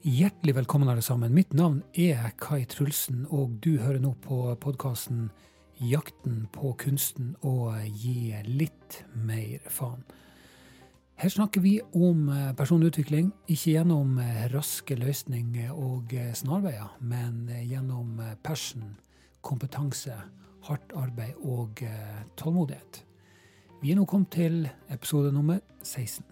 Hjertelig velkommen, alle sammen. Mitt navn er Kai Trulsen, og du hører nå på podkasten Jakten på kunsten å gi litt mer faen. Her snakker vi om personlig personutvikling, ikke gjennom eh, raske løsninger og eh, snarveier, men gjennom passion, kompetanse, hardt arbeid og tålmodighet. Vi er nå kommet til episode nummer 16.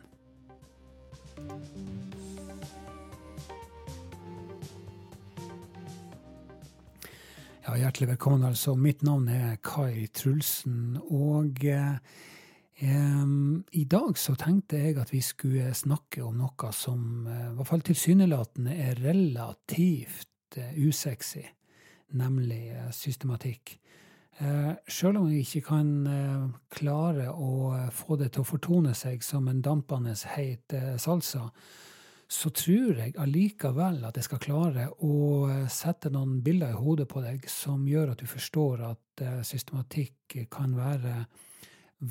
Ja, hjertelig velkommen. altså. Mitt navn er Kai Trulsen. Og eh, i dag så tenkte jeg at vi skulle snakke om noe som eh, i hvert fall tilsynelatende er relativt eh, usexy, nemlig eh, systematikk. Sjøl om vi ikke kan klare å få det til å fortone seg som en dampende heit salsa, så tror jeg allikevel at jeg skal klare å eh, sette noen bilder i hodet på deg som gjør at du forstår at eh, systematikk kan være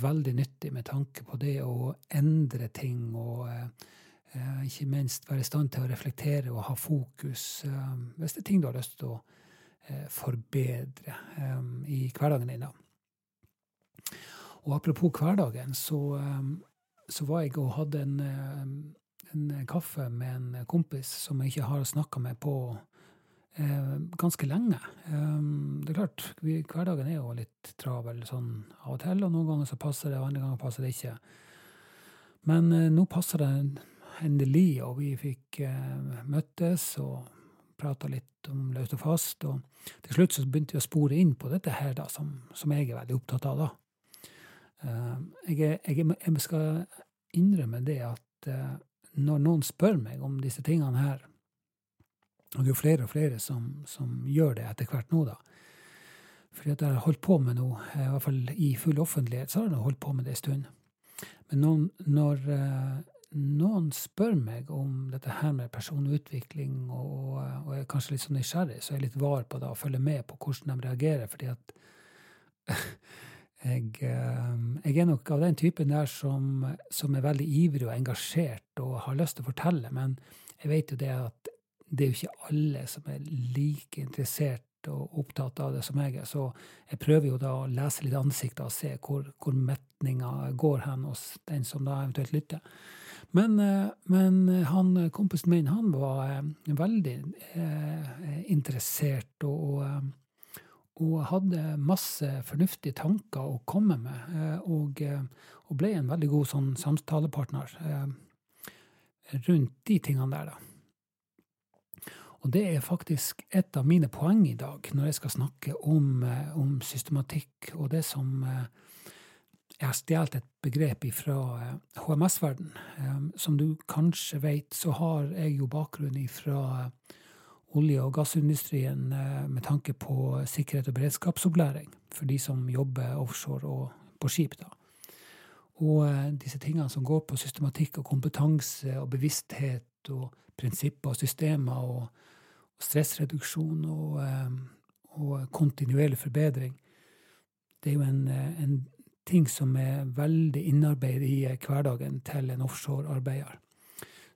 veldig nyttig med tanke på det å endre ting og eh, ikke minst være i stand til å reflektere og ha fokus hvis det er ting du har lyst til å forbedre i hverdagen din. Og apropos hverdagen, så, så var jeg og hadde en en kaffe med en kompis som jeg ikke har snakka med på eh, ganske lenge. Um, det er klart, vi, hverdagen er jo litt travel sånn av og til, og noen ganger så passer det, og andre ganger passer det ikke. Men eh, nå passer det endelig, og vi fikk eh, møttes og prata litt om løst og fast. Og til slutt så begynte vi å spore inn på dette her, da, som, som jeg er veldig opptatt av. da. Uh, jeg, jeg, jeg, skal innrømme det at uh, når noen spør meg om disse tingene her, og det er jo flere og flere som, som gjør det etter hvert nå, da. Fordi at jeg har holdt på med noe, eh, i hvert fall i full offentlighet, så har jeg holdt på med det en stund. Men noen, når uh, noen spør meg om dette her med personutvikling, og, og er kanskje litt sånn nysgjerrig, så er jeg litt var på det og følger med på hvordan de reagerer. fordi at Jeg, eh, jeg, er nok av den typen der som, som, er veldig ivrig og engasjert og har lyst til å fortelle, men jeg vet jo det at det er jo ikke alle som er like interessert og opptatt av det som jeg er, så jeg prøver jo da å lese litt ansikter og se hvor, hvor metninga går hen hos den som da eventuelt lytter. Men, eh, men han, kompisen min han var eh, veldig eh, interessert og, og og hadde masse fornuftige tanker å komme med, eh, og, eh, og ble en veldig god sånn samtalepartner eh, rundt de tingene der, da. Og det er faktisk et av mine poeng i dag, når jeg skal snakke om, om systematikk og det som Jeg har stjålet et begrep fra HMS-verden. Som du kanskje vet, så har jeg jo bakgrunn ifra olje- og gassindustrien eh, med tanke på sikkerhet og beredskapsopplæring for de som jobber offshore og på skip. da. Og eh, disse tingene som går på systematikk og kompetanse og bevissthet og prinsipper og systemer og, stressreduksjon og, eh, og, kontinuerlig forbedring, det er jo en, en ting som er veldig innarbeidet i hverdagen til en offshorearbeider.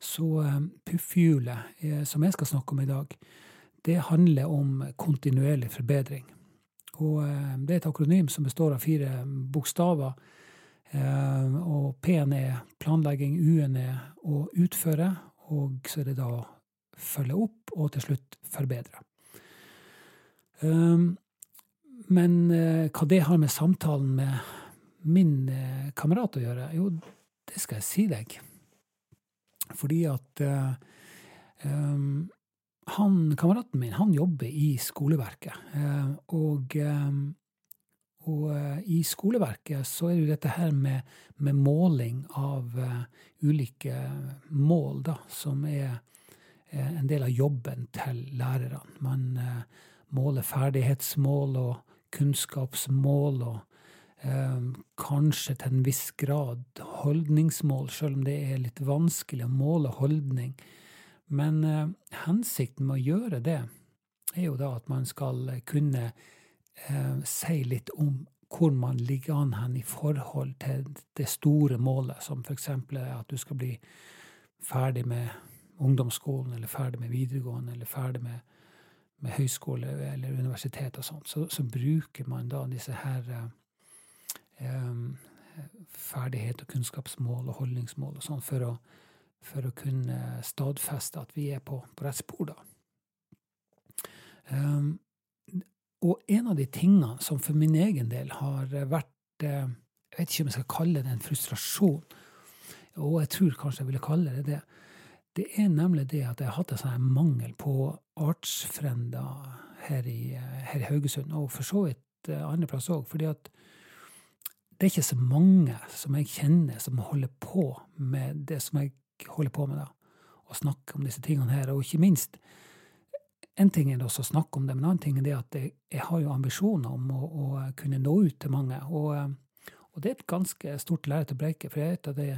Så eh, puffhjulet, eh, som jeg skal snakke om i dag, det handler om kontinuerlig forbedring. Og eh, det er et akronym som består av fire bokstaver. Og P-en er planlegging, U-en er å utføre, og så er det da følge opp, og til slutt forbedre. Men hva det har med samtalen med min kamerat å gjøre, jo, det skal jeg si deg. Fordi at um, han, kameraten min han jobber i skoleverket. Uh, og, og i skoleverket så er det jo dette her med, med måling av ulike mål, da, som er en del av jobben til lærerne. Man måler ferdighetsmål og kunnskapsmål og kanskje til en viss grad holdningsmål, selv om det er litt vanskelig å måle holdning. Men eh, hensikten med å gjøre det er jo da at man skal kunne eh, si litt om hvor man ligger an hen i forhold til det store målet, som f.eks. at du skal bli ferdig med ungdomsskolen, eller ferdig med videregående, eller ferdig med, med høyskole eller universitet og sånt, så, så, bruker man da disse her um, ferdighet og kunnskapsmål og holdningsmål og sånn for, for, å kunne stadfeste at vi er på, på rett spor, da. Um, og en av de tingene som for min egen del har vært Jeg vet ikke om jeg skal kalle det en frustrasjon, og jeg tror kanskje jeg ville kalle det det. Det er nemlig det at jeg har hatt en sånn mangel på artsfrender her her i Haugesund, og for så vidt andre plasser òg. Fordi at det er ikke så mange som jeg kjenner som holder på med det som jeg holder på med, da. Å snakke om disse tingene her. Og ikke minst, en ting er også å snakke om det, men en annen ting er det at jeg, jeg har jo ambisjoner om å, å, kunne nå ut til mange. Og, og, det er et ganske stort lerret å breike, for jeg vet at det,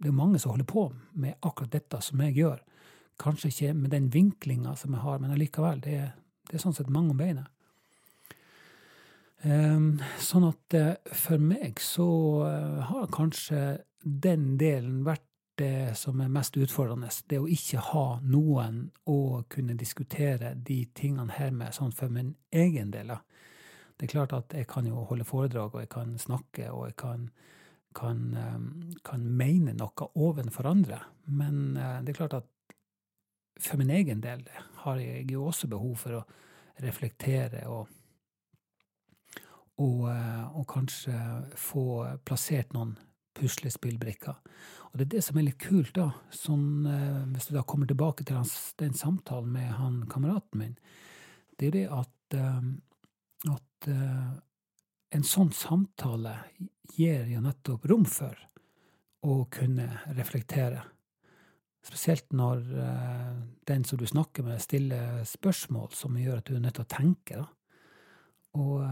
det er mange som holder på med akkurat dette som jeg gjør. Kanskje ikke med den vinklinga som jeg har, men allikevel. Det, det er sånn sett mange om beinet. Ehm, sånn at eh, for meg så eh, har kanskje den delen vært det som er mest utfordrende. Det å ikke ha noen å kunne diskutere de tingene her med, sånn for min egen del. Det er klart at jeg kan jo holde foredrag, og jeg kan snakke, og jeg kan, kan, ehm, kan mene noe ovenfor andre. Men eh, det er klart at for min egen del har jeg jo også behov for å reflektere og og, eh, og kanskje få plassert noen puslespillbrikker. Og det er det som er litt kult, da, sånn, eh, hvis du da kommer tilbake til den samtalen med han kameraten min, det er det at, eh, at en sånn samtale gir jo nettopp rom for å kunne reflektere. Spesielt når den som du snakker med, stiller spørsmål som gjør at du er nødt til å tenke. Da. Og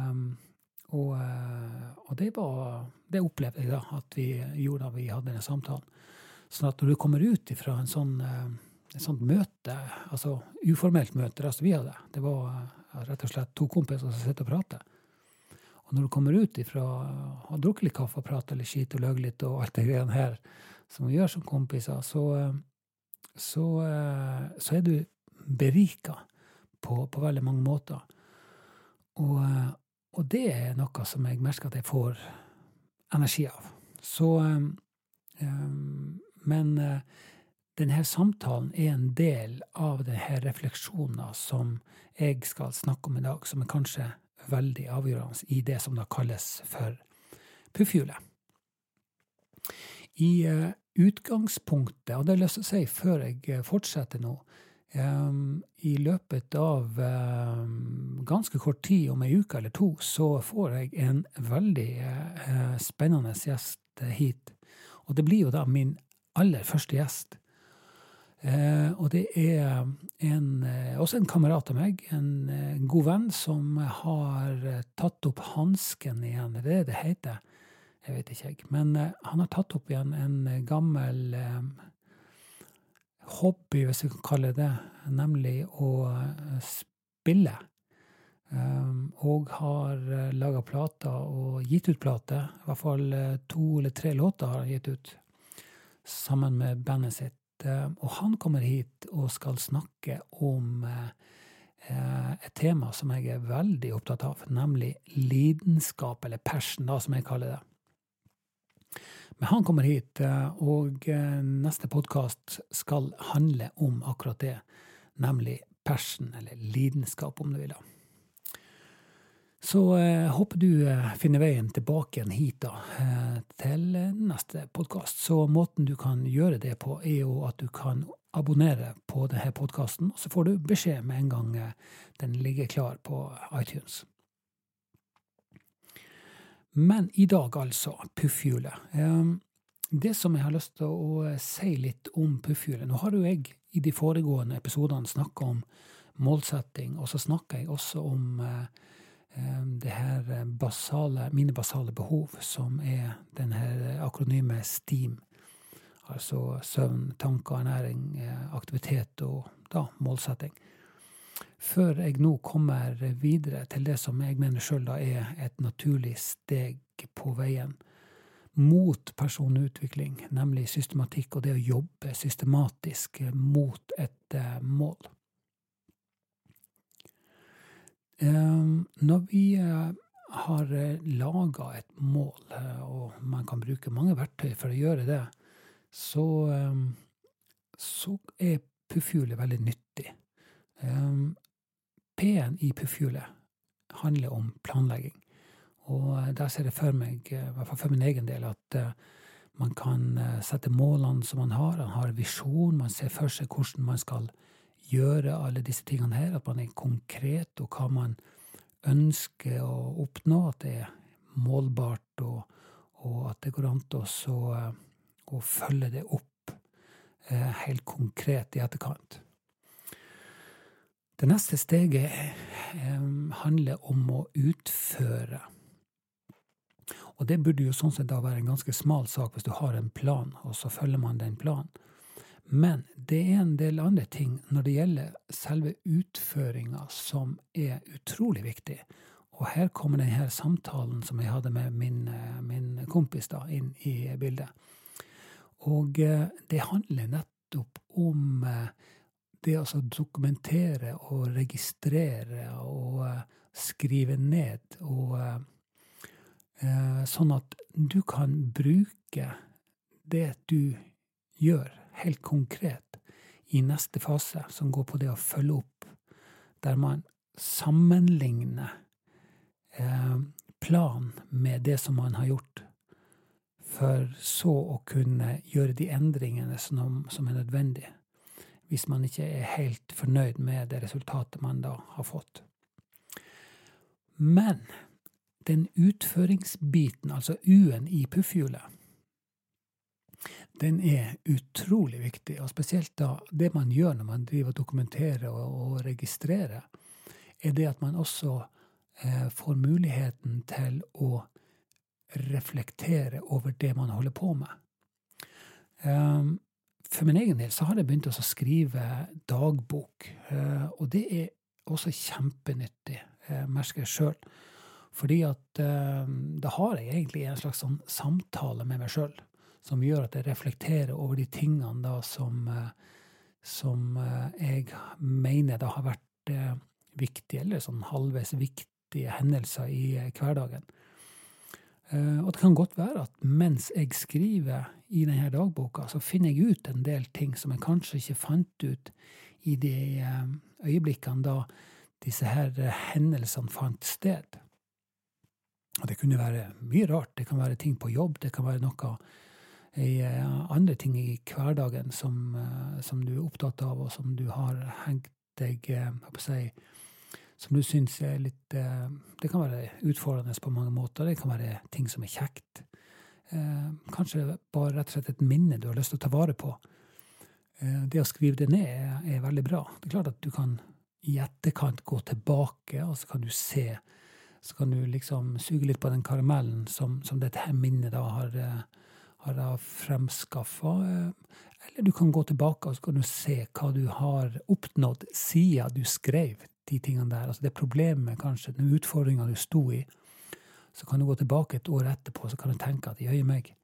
og, eh, og det, var, det opplevde jeg da at vi gjorde da vi hadde denne samtalen. Sånn at når du kommer ut fra en sånn, eh, et sånt møte, altså uformelt møte, altså vi hadde, det var rett og slett to kompiser som sitter og prater. Og når du kommer ut ifra å ha drukket litt kaffe og pratet litt skit og løyet litt og alt det greiene her som vi gjør som kompiser, så, eh, så, så er du berika på, på veldig mange måter. Og, og det er noe som jeg merker at jeg får energi av. Så um, Men uh, denne samtalen er en del av denne refleksjonen som jeg skal snakke om i dag, som er kanskje veldig avgjørende i det som da kalles for puffhjulet. I uh, utgangspunktet, og det har jeg lyst til å si før jeg fortsetter nå, i løpet av ganske kort tid, om ei uke eller to, så får jeg en veldig eh, spennende gjest hit. Og det blir jo da min aller første gjest. Eh, og det er en, eh, også en kamerat av meg, en god venn, som har tatt opp hansken igjen. Det er det det heter. Jeg vet ikke, jeg. Men han har tatt opp igjen en gammel hobby, hvis vi kan kalle det, nemlig å eh, spille. Um, og har uh, laga plater og gitt ut plater. I hvert fall uh, to eller tre låter har han gitt ut sammen med bandet sitt. Uh, og han kommer hit og skal snakke om et tema som jeg er veldig opptatt av, nemlig lidenskap, eller passion, da, som jeg kaller det. Men han kommer hit, eh, og eh, neste podkast skal handle om akkurat det, nemlig passion, eller lidenskap, om du vil. Så jeg eh, håper du finner veien tilbake igjen hit da, til neste podkast. Så måten du kan gjøre det på, er jo at du kan abonnere på denne podkasten, og så får du beskjed med en gang den ligger klar på iTunes. Men i dag, altså, puffhjulet. Ehm, det som jeg har lyst til å si litt om puffhjulet Nå har jo jeg i de foregående episodene snakka om målsetting, og så snakker jeg også om eh, ehm, det her basale, mine basale behov, som er den her akronymet STEAM. Altså søvn, tanker, ernæring, eh, aktivitet og da målsetting før jeg nå kommer videre til det som jeg mener sjøl er et naturlig steg på veien. mot personutvikling, nemlig systematikk og det å jobbe systematisk mot et mål. Når vi har laga et mål, og man kan bruke mange verktøy for å gjøre det, så, så er puffhjulet veldig nyttig. P-en i puffhjulet handler om planlegging. Og eh, der ser jeg for meg, eh, i hvert fall for min egen del, at eh, man kan sette målene som man har. Man har visjon, man ser for seg hvordan man skal gjøre alle disse tingene her. At man er konkret, og hva man ønsker å oppnå. At det er målbart, og, og at det går an å, å følge det opp helt konkret i etterkant. Det neste steget handler om å utføre. Og det burde jo sånn sett da være en ganske smal sak hvis du har en plan, og så følger man den planen. Men det er en del andre ting når det gjelder selve utføringa som er utrolig viktig. Og her kommer denne samtalen som jeg hadde med min, min kompis, da, inn i bildet. Og eh, det handler nettopp om eh, det å dokumentere og registrere og eh, skrive ned og Eh, sånn at du kan bruke det du gjør, helt konkret, i neste fase, som går på det å følge opp, der man sammenligner plan med det som man har gjort, for så å kunne gjøre de endringene som er nødvendige, hvis man ikke er helt fornøyd med det resultatet man da har fått. Men den utføringsbiten, altså U-en i puffhjulet, den er utrolig viktig. Og spesielt da det man gjør når man driver dokumenterer og, og registrerer, er det at man også eh, får muligheten til å reflektere over det man holder på med. Um, for min egen del så har jeg begynt å skrive dagbok, uh, og det er også kjempenyttig, uh, merker jeg sjøl. Fordi at eh, da har jeg egentlig en slags sånn samtale med meg sjøl som gjør at jeg reflekterer over de tingene da som, eh, som eh, jeg mener da har vært eh, viktige, eller sånn halvveis viktige hendelser i eh, hverdagen. Eh, og det kan godt være at mens jeg skriver i denne dagboka, så finner jeg ut en del ting som jeg kanskje ikke fant ut i de øyeblikkene da disse her hendelsene fant sted. Og det kunne være mye rart. Det kan være ting på jobb, det kan være noe eh, andre ting i hverdagen som, eh, som, du er opptatt av, og som du har hengt deg jeg eh, si, Som du syns er litt Det kan være utfordrende på mange måter. Det kan være ting som er kjekt. Kanskje bare rett og slett et minne du har lyst til å ta vare på. Det å skrive det ned er, veldig bra. Det er klart at du kan i etterkant gå tilbake, og så kan du se så kan du liksom suge litt på den karamellen som, som dette her minnet da har, eh, har fremskaffa. Eh, eller du kan gå tilbake og så kan du se hva du har oppnådd siden du skrev de tingene der. Altså det problemet, kanskje, den utfordringa du sto i. Så kan du gå tilbake et år etterpå så kan du tenke at jøye meg,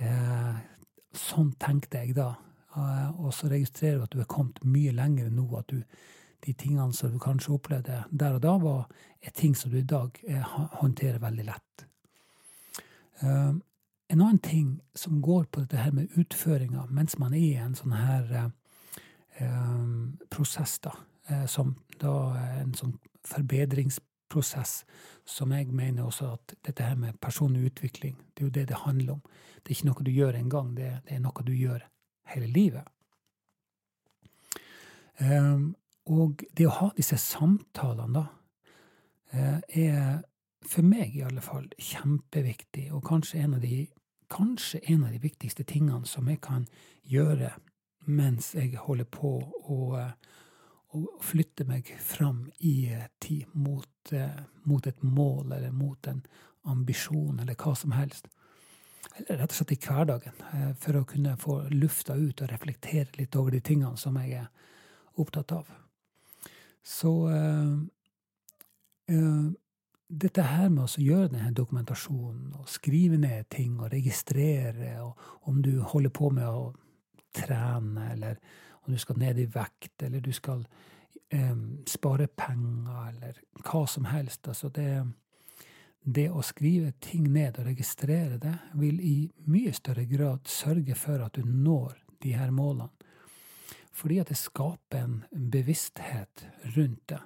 eh, sånn tenkte jeg da. Eh, og så registrerer du at du er kommet mye lenger nå. at du de tingene som du kanskje opplevde der og da, var, er ting som du i dag eh, håndterer veldig lett. Eh, en annen ting som går på dette her med utføringa mens man er i en sånn her uh, prosess, da, som da en sånn forbedringsprosess, som jeg mener også at dette her med personlig utvikling, det er jo det det handler om. Det er ikke noe du gjør en gang, det, er noe du gjør hele livet. Um, og det å ha disse samtalene, da, eh, er for meg i alle fall kjempeviktig, og kanskje en av de, en av de viktigste tingene som jeg kan gjøre mens jeg holder på å, å flytte meg fram i tid mot, mot, et mål eller mot en ambisjon eller hva som helst. Eller rett og slett i hverdagen, eh, for å kunne få lufta ut og reflektere litt over de tingene som jeg er opptatt av. Så øh, øh, dette her med å gjøre denne dokumentasjonen og skrive ned ting og registrere, og om du holder på med å trene, eller om du skal ned i vekt, eller du skal um, spare penger, eller hva som helst. Altså det, det å skrive ting ned og registrere det, vil i mye større grad sørge for at du når de her målene. Fordi at det skaper en bevissthet rundt det.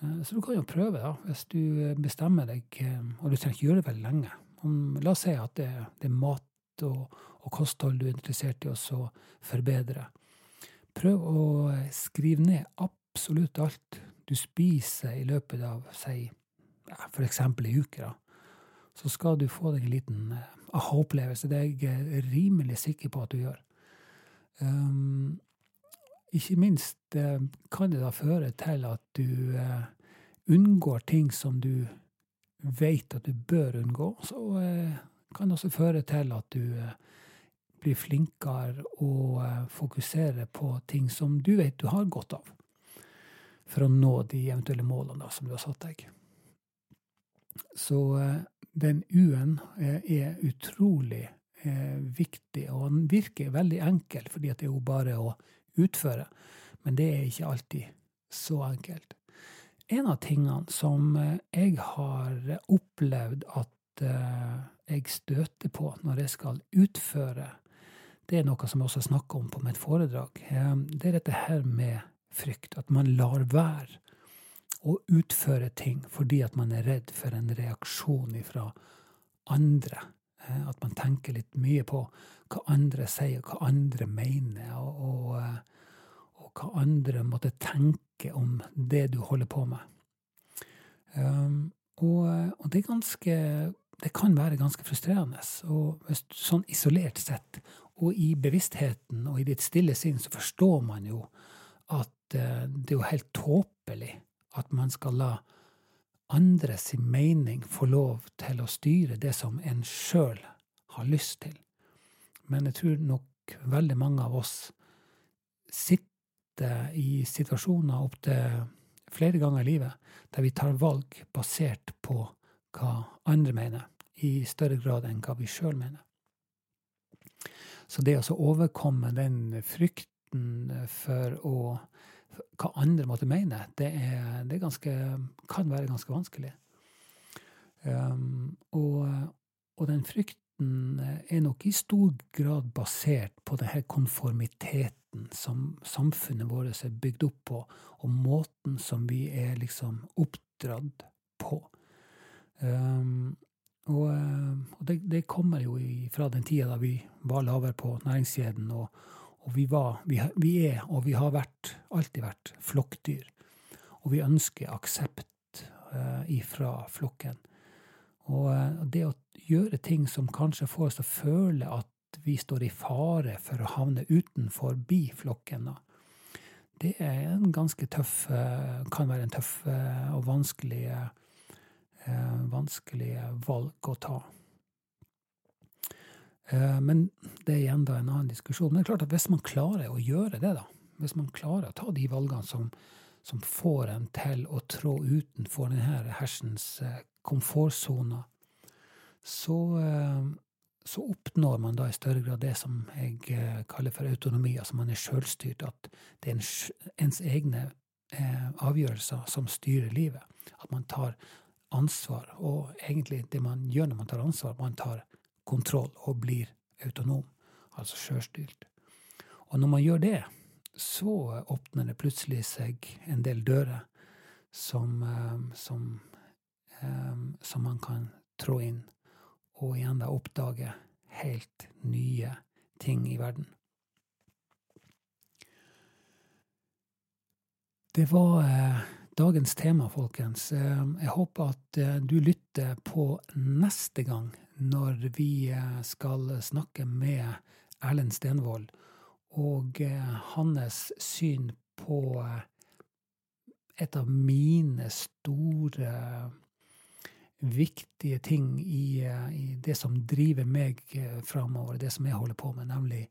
Eh, så du kan jo prøve, da, hvis du bestemmer deg, eh, og du trenger ikke gjøre det veldig lenge. La oss si at det, det er mat og, og, kosthold du er interessert i å forbedre. Prøv å skrive ned absolutt alt du spiser i løpet av, si, ja, eksempel ei uke. da. Så skal du få deg en liten aha-opplevelse. Det er jeg rimelig sikker på at du gjør. Um, ikke minst eh, kan det da føre til at du uh, unngår ting som du vet at du bør unngå. Så uh, kan det også føre til at du blir flinkere å fokusere på ting som du vet du har godt av, for å nå de eventuelle målene da, som du har satt deg. Så den U-en er utrolig viktig, og den virker veldig enkel, fordi det er jo bare å utføre. Men det er ikke alltid så enkelt. En av tingene som eh, jeg har opplevd at eh, jeg støter på når jeg skal utføre, det er noe som jeg også snakker om på mitt foredrag. Eh, det er dette her med frykt. At man lar være å utføre ting fordi at man er redd for en reaksjon fra andre. At man tenker litt mye på hva andre sier, hva andre mener, og, og, og hva andre måtte tenke om det du holder på med. Um, og, og, det er ganske Det kan være ganske frustrerende. Og sånn isolert sett, og i bevisstheten og i ditt stille sinn, så forstår man jo at eh, det er jo helt tåpelig at man skal la andres mening få lov til å styre det som en sjøl har lyst til. Men jeg tror nok veldig mange av oss sitter i situasjoner opptil flere ganger i livet der vi tar valg basert på hva andre mener, i større grad enn hva vi sjøl mener. Så det å overkomme den frykten for å, hva andre måtte mene, det, er, det er ganske, kan være ganske vanskelig. Um, og, og den frykten er nok i stor grad basert på denne konformiteten som samfunnet vårt er bygd opp på, og måten som vi er liksom oppdratt på. Um, og, eh, og det, det, kommer jo fra den tida da vi var lavere på næringskjeden, og, og vi, var, vi, vi, er, og vi har vært, alltid vært, flokkdyr. Og vi ønsker aksept uh, ifra flokken. Og det å gjøre ting som kanskje får oss til å føle at vi står i fare for å havne utenfor biflokken. Det er en ganske tøff uh, Kan være en tøff og vanskelig, eh, vanskelig valg å ta. Men det er igjen da en annen diskusjon. Men det er klart at hvis man klarer å gjøre det, da, hvis man klarer å ta de valgene som, som får en til å trå utenfor denne hersens komfortsone, så, eh, så, oppnår man da i større grad det som jeg eh, kaller for autonomi. Altså man er sjølstyrt. At det er ens egne eh, avgjørelser som styrer livet. At man tar ansvar. Og egentlig det man gjør når man tar ansvar, man tar kontroll og blir autonom. Altså sjølstyrt. Og når man gjør det, så åpner det plutselig seg en del dører som, som, som man kan trå inn og igjen da oppdage helt nye ting i verden. Det var eh, dagens tema, folkens. Eh, jeg håper at eh, du lytter på neste gang når vi eh, skal snakke med Erlend Stenvold og hans syn på et av mine store viktige ting i, i, det som driver meg framover, det som jeg holder på med, nemlig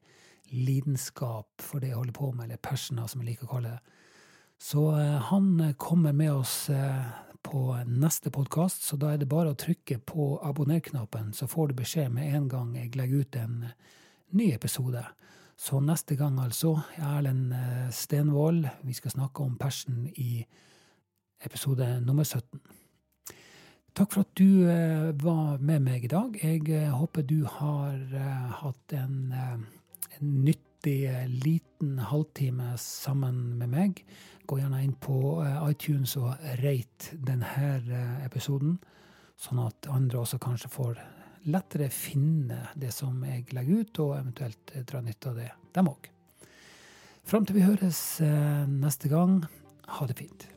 lidenskap for det jeg holder på med, eller persona, som jeg liker å kalle det. Så eh, han kommer med oss på neste podkast, så da er det bare å trykke på abonner-knappen, så får du beskjed med en gang jeg legger ut en ny episode. Så neste gang, altså, Erlend Stenvold. Vi skal snakke om persen i episode nummer 17. Takk for at du var med meg i dag. Jeg håper du har hatt en, en nytt eh, liten halvtime sammen med meg. Gå gjerne inn på eh, iTunes og rate denne eh, episoden, sånn at andre også kanskje får lettere finne det som jeg legger ut, og eventuelt dra nytte av det, dem òg. Fram til vi høres neste gang, ha det fint.